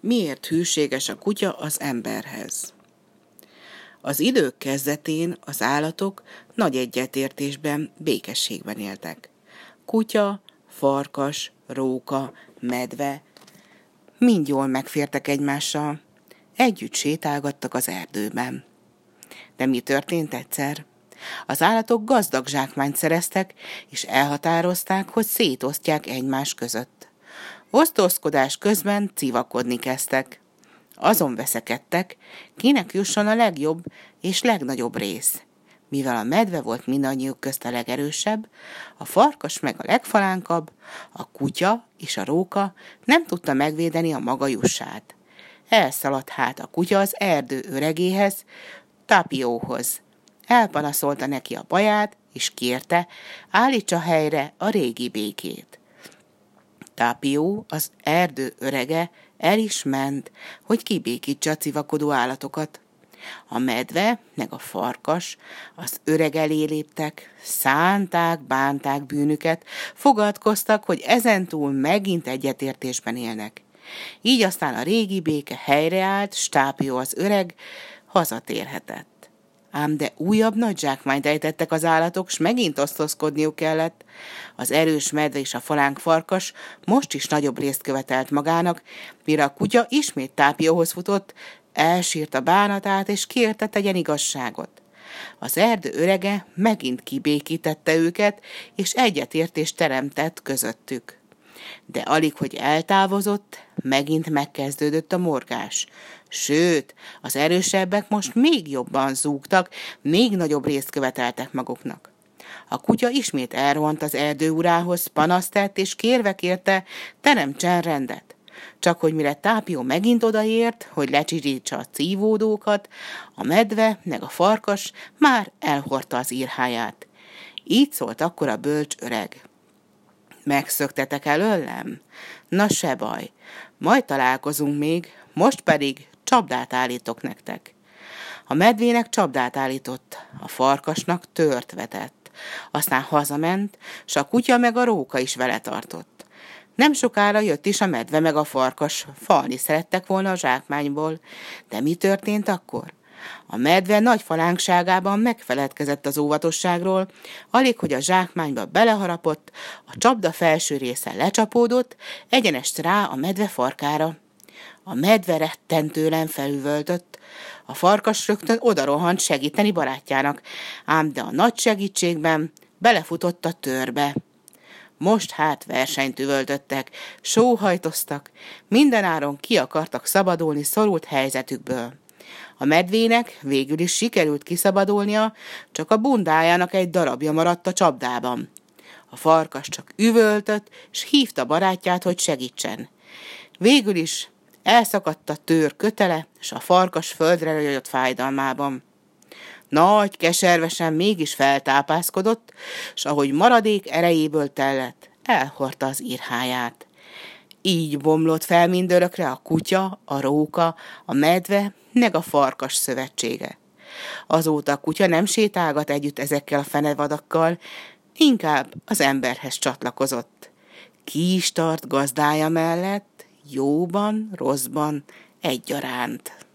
Miért hűséges a kutya az emberhez? Az idők kezdetén az állatok nagy egyetértésben, békességben éltek. Kutya, farkas, róka, medve, mind jól megfértek egymással, együtt sétálgattak az erdőben. De mi történt egyszer? Az állatok gazdag zsákmányt szereztek, és elhatározták, hogy szétosztják egymás között. Osztózkodás közben civakodni kezdtek. Azon veszekedtek, kinek jusson a legjobb és legnagyobb rész. Mivel a medve volt mindannyiuk közt a legerősebb, a farkas meg a legfalánkabb, a kutya és a róka nem tudta megvédeni a maga jussát. Elszaladt hát a kutya az erdő öregéhez, Tapióhoz. Elpanaszolta neki a baját, és kérte, állítsa helyre a régi békét. Tápió, az erdő örege, el is ment, hogy kibékítsa a civakodó állatokat. A medve, meg a farkas az öreg elé léptek, szánták, bánták bűnüket, fogadkoztak, hogy ezentúl megint egyetértésben élnek. Így aztán a régi béke helyreállt, Stápió az öreg hazatérhetett. Ám de újabb nagy zsákmányt ejtettek az állatok, s megint osztozkodniuk kellett. Az erős medve és a falánk farkas most is nagyobb részt követelt magának, mire a kutya ismét tápióhoz futott, elsírt a bánatát, és kérte tegyen igazságot. Az erdő örege megint kibékítette őket, és egyetértést teremtett közöttük de alig, hogy eltávozott, megint megkezdődött a morgás. Sőt, az erősebbek most még jobban zúgtak, még nagyobb részt követeltek maguknak. A kutya ismét elrohant az erdő urához, panaszt tett, és kérve kérte, teremtsen rendet. Csak hogy mire Tápió megint odaért, hogy lecsirítsa a cívódókat, a medve, meg a farkas már elhordta az írháját. Így szólt akkor a bölcs öreg. Megszöktetek előlem? Na se baj, majd találkozunk még, most pedig csapdát állítok nektek. A medvének csapdát állított, a farkasnak tört vetett. Aztán hazament, s a kutya meg a róka is vele tartott. Nem sokára jött is a medve meg a farkas, falni szerettek volna a zsákmányból. De mi történt akkor? A medve nagy falánkságában megfeledkezett az óvatosságról, alig, hogy a zsákmányba beleharapott, a csapda felső része lecsapódott, egyenest rá a medve farkára. A medve rettentően felüvöltött, a farkas rögtön odarohant segíteni barátjának, ám de a nagy segítségben belefutott a törbe. Most hát versenyt üvöltöttek, sóhajtoztak, mindenáron ki akartak szabadulni szorult helyzetükből. A medvének végül is sikerült kiszabadulnia, csak a bundájának egy darabja maradt a csapdában. A farkas csak üvöltött, és hívta barátját, hogy segítsen. Végül is elszakadt a tőr kötele, és a farkas földre jött fájdalmában. Nagy, keservesen mégis feltápászkodott, és ahogy maradék erejéből tellett, elhordta az írháját. Így bomlott fel mindörökre a kutya, a róka, a medve, meg a farkas szövetsége. Azóta a kutya nem sétálgat együtt ezekkel a fenevadakkal, inkább az emberhez csatlakozott. Ki is tart gazdája mellett, jóban, rosszban, egyaránt.